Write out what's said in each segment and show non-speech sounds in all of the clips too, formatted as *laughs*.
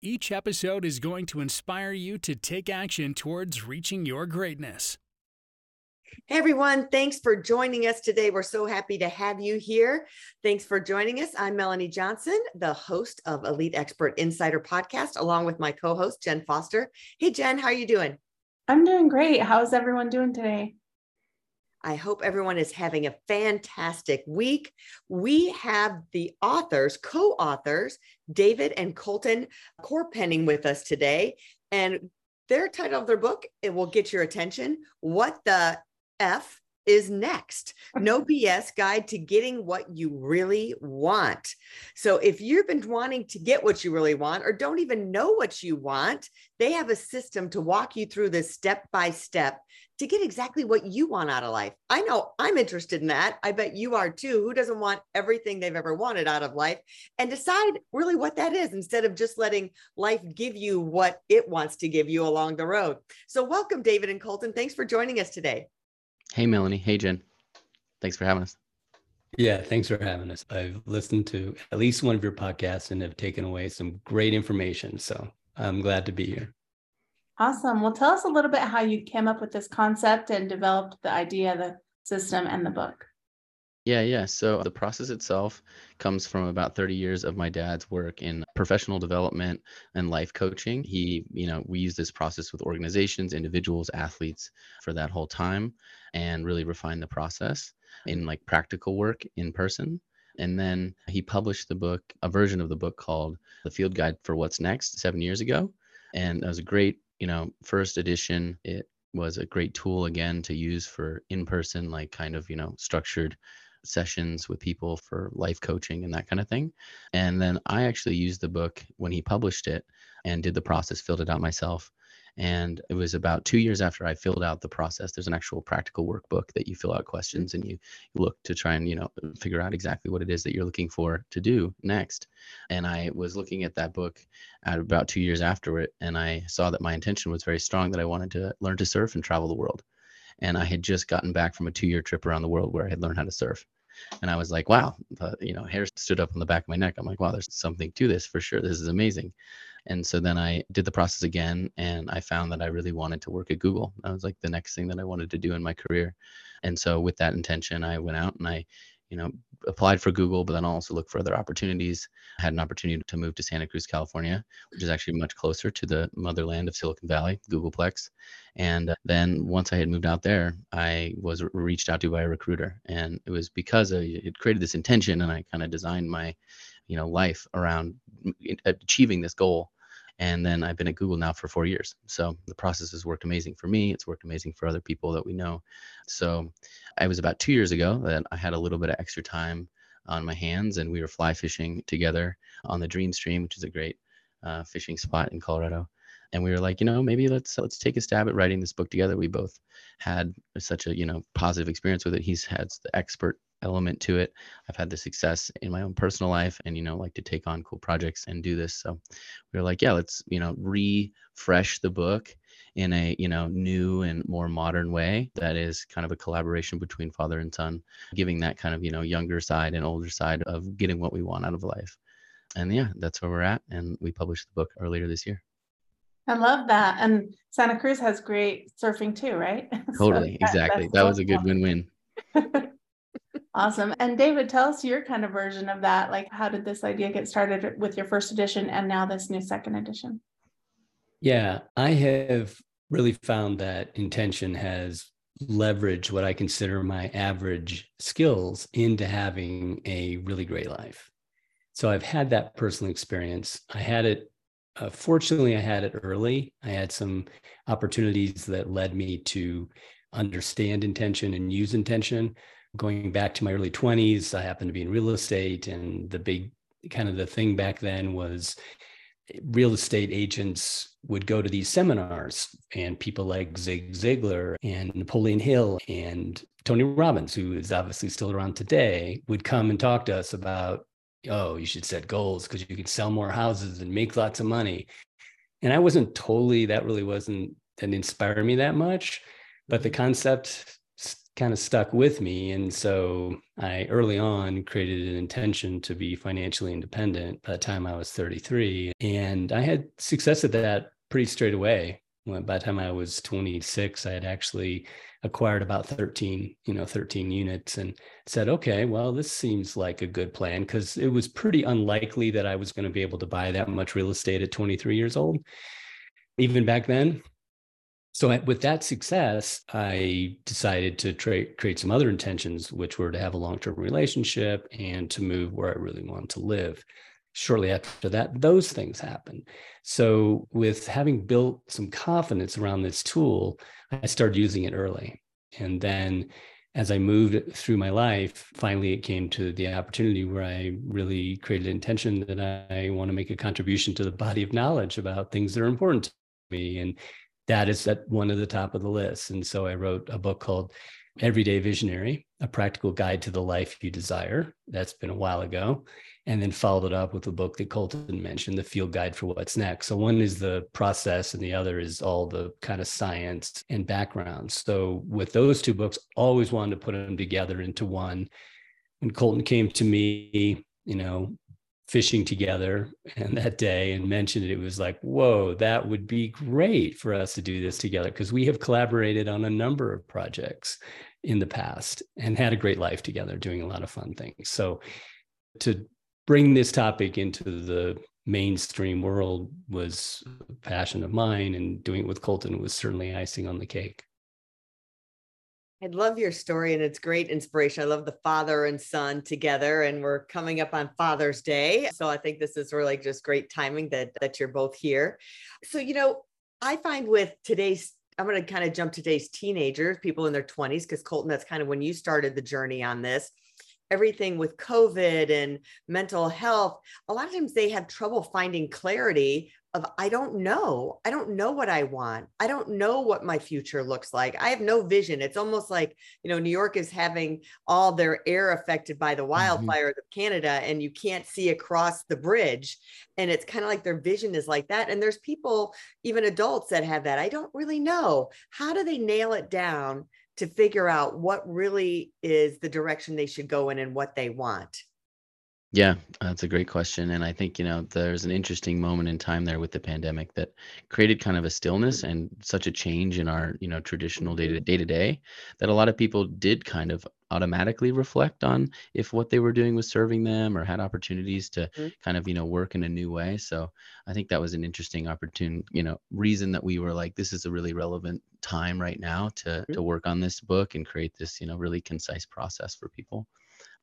Each episode is going to inspire you to take action towards reaching your greatness. Hey everyone, thanks for joining us today. We're so happy to have you here. Thanks for joining us. I'm Melanie Johnson, the host of Elite Expert Insider Podcast, along with my co host, Jenn Foster. Hey, Jenn, how are you doing? I'm doing great. How's everyone doing today? I hope everyone is having a fantastic week. We have the authors, co authors, David and Colton Chorpenning with us today. And their title of their book, it will get your attention. What the F is next. *laughs* No BS guide to getting what you really want. So if you've been wanting to get what you really want or don't even know what you want, they have a system to walk you through this step by step to get exactly what you want out of life. I know I'm interested in that. I bet you are too. Who doesn't want everything they've ever wanted out of life and decide really what that is instead of just letting life give you what it wants to give you along the road? So, welcome, David and Colton. Thanks for joining us today. Hey, Melanie. Hey, Jenn. Thanks for having us. Yeah, thanks for having us. I've listened to at least one of your podcasts and have taken away some great information. So I'm glad to be here. Awesome. Well, tell us a little bit how you came up with this concept and developed the idea, the system, and the book. Yeah, yeah. So the process itself comes from about 30 years of my dad's work in professional development and life coaching. He, you know, we use this process with organizations, individuals, athletes for that whole time and really refine the process in like practical work in person. And then he published the book, a version of the book called The Field Guide for What's Next seven years ago. And that was a great you know, first edition, it was a great tool again to use for in person, like kind of, you know, structured sessions with people for life coaching and that kind of thing. And then I actually used the book when he published it and did the process, filled it out myself. And it was about two years after I filled out the process. There's an actual practical workbook that you fill out questions and you, look to try and, you know, figure out exactly what it is that you're looking for to do next. And I was looking at that book at about two years after it. And I saw that my intention was very strong that I wanted to learn to surf and travel the world. And I had just gotten back from a two year trip around the world where I had learned how to surf and I was like, wow, you know, hair stood up on the back of my neck. I'm like, wow, there's something to this for sure. This is amazing. And so then I did the process again and I found that I really wanted to work at Google. That was like the next thing that I wanted to do in my career. And so with that intention, I went out and I, you know, applied for Google, but then also looked for other opportunities. I had an opportunity to move to Santa Cruz, California, which is actually much closer to the motherland of Silicon Valley, Googleplex. And uh, then once I had moved out there, I was reached out to by a recruiter, and it was because I had created this intention, and I kind of designed my, you know, life around achieving this goal and then I've been at Google now for four years. So the process has worked amazing for me. It's worked amazing for other people that we know. So I was about two years ago that I had a little bit of extra time on my hands and we were fly fishing together on the Dream Stream, which is a great uh, fishing spot in Colorado. And we were like, you know, maybe let's let's take a stab at writing this book together. We both had such a you know positive experience with it. He's had the expert element to it. I've had the success in my own personal life and, you know, like to take on cool projects and do this. So we were like, yeah, let's, you know, refresh the book in a, you know, new and more modern way that is kind of a collaboration between father and son, giving that kind of, you know, younger side and older side of getting what we want out of life. And yeah, that's where we're at. And we published the book earlier this year. I love that. And Santa Cruz has great surfing too, right? *laughs* Totally. so that, exactly. That was a good win win. *laughs* Awesome. And David, tell us your kind of version of that. Like, how did this idea get started with your first edition and now this new second edition? Yeah, I have really found that intention has leveraged what I consider my average skills into having a really great life. So I've had that personal experience. I had it, uh, fortunately, I had it early. I had some opportunities that led me to understand intention and use intention going back to my early 20s, I happened to be in real estate, and the big kind of the thing back then was real estate agents would go to these seminars and people like Zig Ziglar and Napoleon Hill and Tony Robbins, who is obviously still around today, would come and talk to us about, oh, you should set goals because you can sell more houses and make lots of money. And I wasn't totally, that really wasn't, that inspired me that much. But the concept kind of stuck with me. And so I early on created an intention to be financially independent by the time I was 33. And I had success at that pretty straight away. By the time I was 26, I had actually acquired about 13, you know, 13 units and said, okay, well, this seems like a good plan because it was pretty unlikely that I was going to be able to buy that much real estate at 23 years old. Even back then, so with that success, I decided to tra- create some other intentions, which were to have a long-term relationship and to move where I really wanted to live. Shortly after that, those things happened. So with having built some confidence around this tool, I started using it early. And then as I moved through my life, finally it came to the opportunity where I really created an intention that I want to make a contribution to the body of knowledge about things that are important to me. And that is at one of the top of the list. And so I wrote a book called Everyday Visionary, a practical guide to the life you desire. That's been a while ago. And then followed it up with a book that Colton mentioned, The Field Guide for What's Next. So one is the process and the other is all the kind of science and background. So with those two books, always wanted to put them together into one. When Colton came to me, you know, fishing together and that day and mentioned it, it was like, whoa, that would be great for us to do this together because we have collaborated on a number of projects in the past and had a great life together doing a lot of fun things. So to bring this topic into the mainstream world was a passion of mine and doing it with Colton was certainly icing on the cake. I love your story and it's great inspiration. I love the father and son together and we're coming up on Father's Day. So I think this is really just great timing that that you're both here. So you know, I find with today's I'm going to kind of jump today's teenagers, people in their 20s because Colton that's kind of when you started the journey on this everything with COVID and mental health, a lot of times they have trouble finding clarity of I don't know. I don't know what I want. I don't know what my future looks like. I have no vision. It's almost like, you know, New York is having all their air affected by the mm-hmm. wildfires mm-hmm. of Canada and you can't see across the bridge. And it's kind of like their vision is like that. And there's people, even adults that have that. I don't really know. How do they nail it down to figure out what really is the direction they should go in and what they want? Yeah, that's a great question. And I think, you know, there's an interesting moment in time there with the pandemic that created kind of a stillness and such a change in our, you know, traditional day to mm-hmm. day to day that a lot of people did kind of automatically reflect on if what they were doing was serving them or had opportunities to mm-hmm. kind of, you know, work in a new way. So I think that was an interesting opportune, you know, reason that we were like, this is a really relevant time right now to mm-hmm. to work on this book and create this, you know, really concise process for people.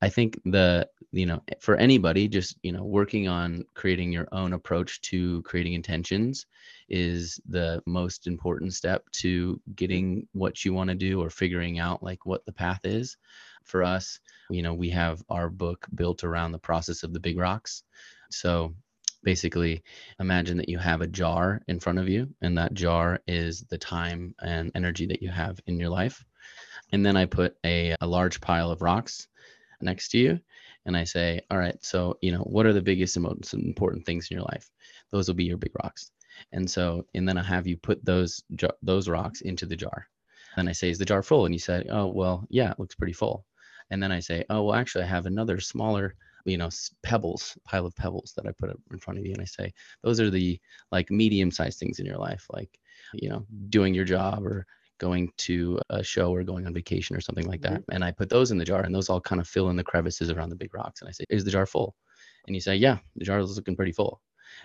I think the you know for anybody just you know working on creating your own approach to creating intentions is the most important step to getting what you want to do or figuring out like what the path is. For us, you know, we have our book built around the process of the big rocks. So basically imagine that you have a jar in front of you and that jar is the time and energy that you have in your life and then i put a, a large pile of rocks next to you and I say, all right, so, you know, what are the biggest and most important things in your life? Those will be your big rocks. And so, and then I have you put those, those rocks into the jar. And I say, is the jar full? And you say, oh, well, yeah, it looks pretty full. And then I say, oh, well, actually, I have another smaller, you know, pebbles, pile of pebbles that I put in front of you. And I say, those are the like medium sized things in your life, like, you know, doing your job or going to a show or going on vacation or something like that. Mm-hmm. And I put those in the jar and those all kind of fill in the crevices around the big rocks. And I say, Is the jar full? And you say, Yeah, the jar is looking pretty full.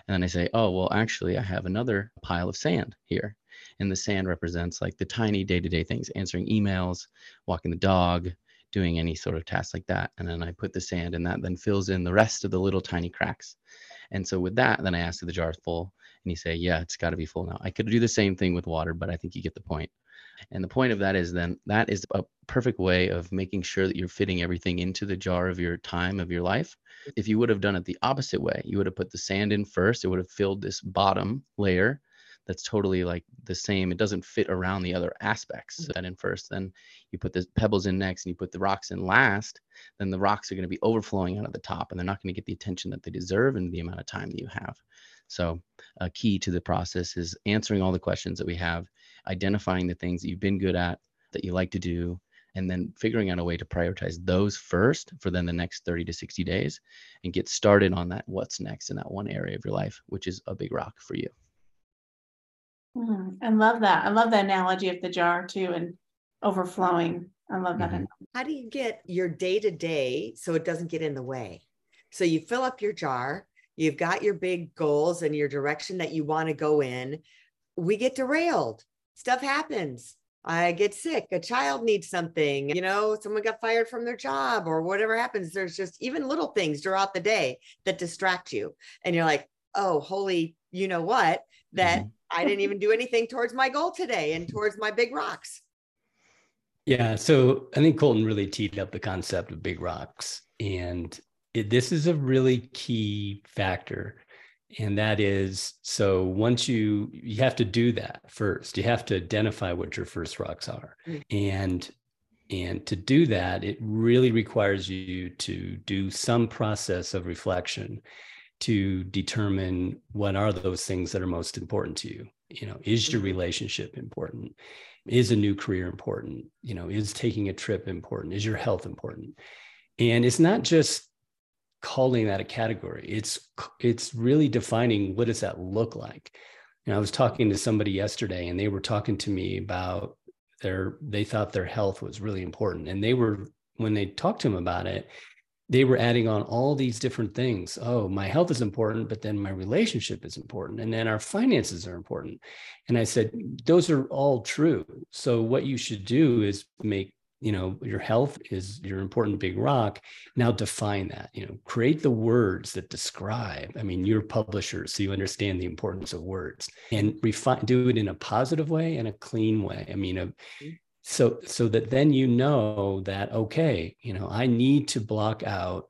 And then I say, Oh, well, actually, I have another pile of sand here. And the sand represents like the tiny day to day things answering emails, walking the dog, doing any sort of task like that. And then I put the sand and that then fills in the rest of the little tiny cracks. And so with that, then I ask if the jar is full and you say, yeah, it's got to be full now. I could do the same thing with water, but I think you get the point. And the point of that is then that is a perfect way of making sure that you're fitting everything into the jar of your time of your life. If you would have done it the opposite way, you would have put the sand in first, it would have filled this bottom layer that's totally like the same. It doesn't fit around the other aspects that in first. Then you put the pebbles in next and you put the rocks in last, then the rocks are going to be overflowing out of the top and they're not going to get the attention that they deserve in the amount of time that you have. So, a key to the process is answering all the questions that we have, identifying the things that you've been good at, that you like to do, and then figuring out a way to prioritize those first for then the next 30 to 60 days and get started on that what's next in that one area of your life, which is a big rock for you. Mm, I love that. I love the analogy of the jar too and overflowing. I love that. Mm-hmm. How do you get your day to day so it doesn't get in the way? So you fill up your jar, you've got your big goals and your direction that you want to go in. We get derailed, stuff happens. I get sick, a child needs something, you know, someone got fired from their job or whatever happens. There's just even little things throughout the day that distract you. And you're like, oh, holy, you know what? That mm-hmm I didn't even do anything towards my goal today and towards my big rocks. Yeah. So I think Colton really teed up the concept of big rocks. And it, this is a really key factor. And that is so once you you have to do that first. You have to identify what your first rocks are. Mm-hmm. And and to do that, it really requires you to do some process of reflection to determine what are those things that are most important to you you know is your mm-hmm. relationship important is a new career important you know is taking a trip important is your health important and it's not just calling that a category it's it's really defining what does that look like know, i was talking to somebody yesterday and they were talking to me about their they thought their health was really important and they were when they talked to him about it they were adding on all these different things. Oh, my health is important, but then my relationship is important. And then our finances are important. And I said, those are all true. So what you should do is make, you know, your health is your important big rock. Now define that, you know, create the words that describe. I mean, you're publishers, so you understand the importance of words and refine, do it in a positive way and a clean way. I mean, a, mm-hmm so so that then you know that okay you know i need to block out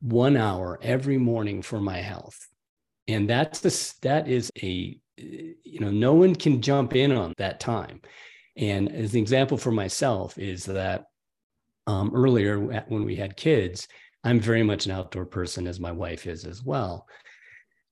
one hour every morning for my health and that's the that is a you know no one can jump in on that time and as an example for myself is that um, earlier when we had kids i'm very much an outdoor person as my wife is as well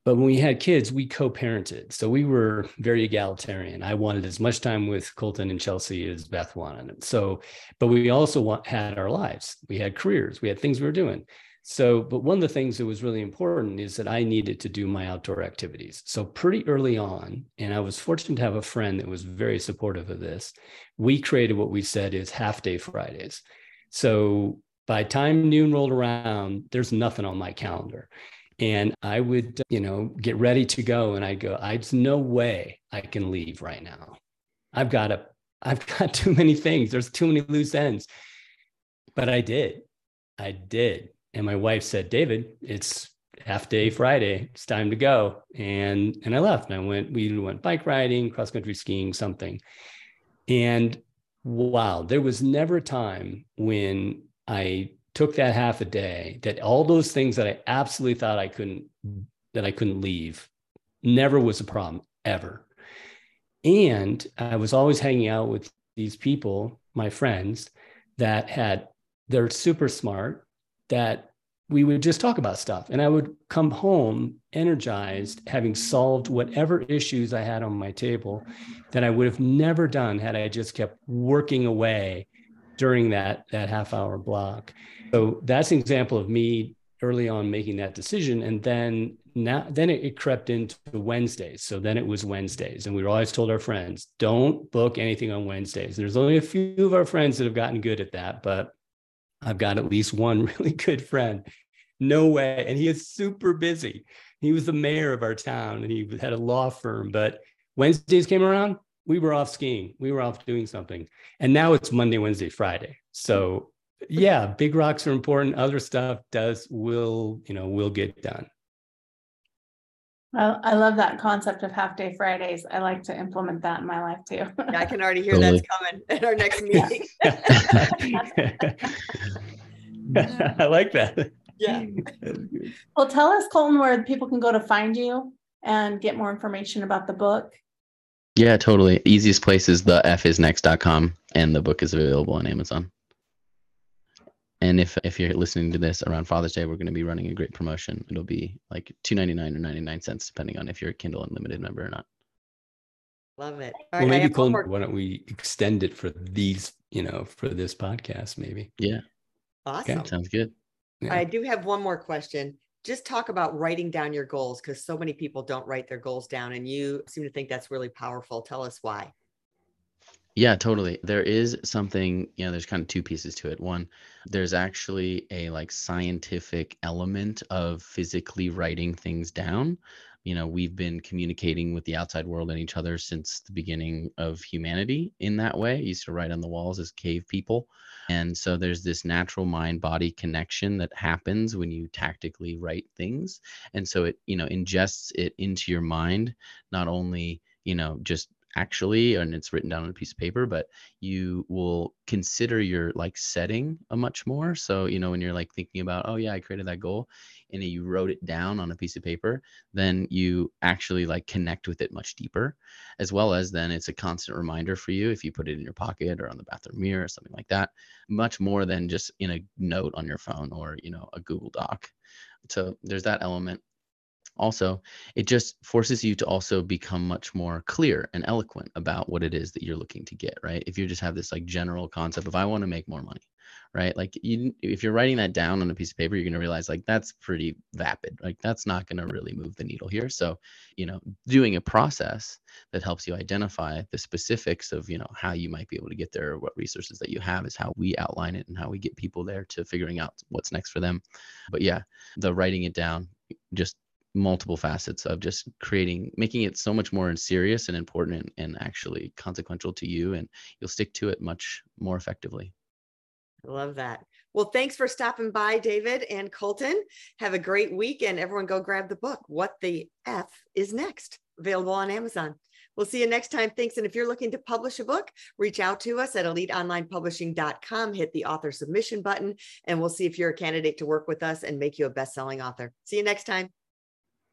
but when we had kids, we co parented. So we were very egalitarian. I wanted as much time with Colton and Chelsea as Beth wanted. So, but we also want, had our lives. We had careers, we had things we were doing. So, but one of the things that was really important is that I needed to do my outdoor activities. So, pretty early on, and I was fortunate to have a friend that was very supportive of this, we created what we said is half day Fridays. So, by time noon rolled around, there's nothing on my calendar and I would, you know, get ready to go. And I'd go, there's no way I can leave right now. I've got a, I've *laughs* got too many things. There's too many loose ends. But I did. I did. And my wife said, David, it's half day Friday. It's time to go. And and I left. And I went, we went bike riding, cross country skiing, something. And wow, there was never a time when I took that half a day that all those things that I absolutely thought I couldn't that I couldn't leave never was a problem ever. And I was always hanging out with these people, my friends that had they're super smart that we would just talk about stuff and I would come home energized having solved whatever issues I had on my table that I would have never done had I just kept working away during that that half hour block so that's an example of me early on making that decision. And then now, then it, it crept into Wednesdays. So then it was Wednesdays. And we were always told our friends, don't book anything on Wednesdays. There's only a few of our friends that have gotten good at that, but I've got at least one *laughs* really good friend. No way. And he is super busy. He was the mayor of our town and he had a law firm, but Wednesdays came around, we were off skiing. We were off doing something. And now it's Monday, Wednesday, Friday. So yeah, big rocks are important. Other stuff does will, you know, will get done. I, I love that concept of half day Fridays. I like to implement that in my life too. Yeah, I can already hear that's coming *laughs* at our next meeting. *laughs* I like that. Yeah. Well, tell us, Colton, where people can go to find you and get more information about the book. Yeah, totally. Easiest place is the fisnext.com and the book is available on Amazon. And if if you're listening to this around Father's Day, we're going to be running a great promotion. It'll be like two ninety nine or ninety nine cents, depending on if you're a Kindle Unlimited member or not. Love it. All well, right, maybe Colton, why don't we extend it for these, you know, for this podcast, maybe? Yeah. Awesome. Okay. Sounds good. Yeah. I do have one more question. Just talk about writing down your goals because so many people don't write their goals down, and you seem to think that's really powerful. Tell us why. Yeah, totally. There is something, you know, there's kind of two pieces to it. One, there's actually a like scientific element of physically writing things down. You know, we've been communicating with the outside world and each other since the beginning of humanity in that way. used to write on the walls as cave people. And so there's this natural mind body connection that happens when you tactically write things. And so it, you know, ingests it into your mind, not only, you know, just actually and it's written down on a piece of paper but you will consider your like setting a much more. So you know when you're like thinking about oh yeah i created that goal and you wrote it down on a piece of paper then you actually like connect with it much deeper as well as then it's a constant reminder for you if you put it in your pocket or on the bathroom mirror or something like that much more than just in a note on your phone or you know a google doc. So there's that element also it just forces you to also become much more clear and eloquent about what it is that you're looking to get right? If you just have this like general concept of i want to make more money right? Like you if you're writing that down on a piece of paper you're going to realize like that's pretty vapid. Like that's not going to really move the needle here. So you know doing a process that helps you identify the specifics of you know how you might be able to get there or what resources that you have is how we outline it and how we get people there to figuring out what's next for them. But yeah the writing it down just multiple facets of just creating making it so much more serious and important and, and actually consequential to you and you'll stick to it much more effectively I love that. Well, thanks for stopping by, David and Colton. Have a great week, and everyone go grab the book, What the F is Next, available on Amazon. We'll see you next time. Thanks. And if you're looking to publish a book, reach out to us at eliteonlinepublishing.com, hit the author submission button, and we'll see if you're a candidate to work with us and make you a best selling author. See you next time.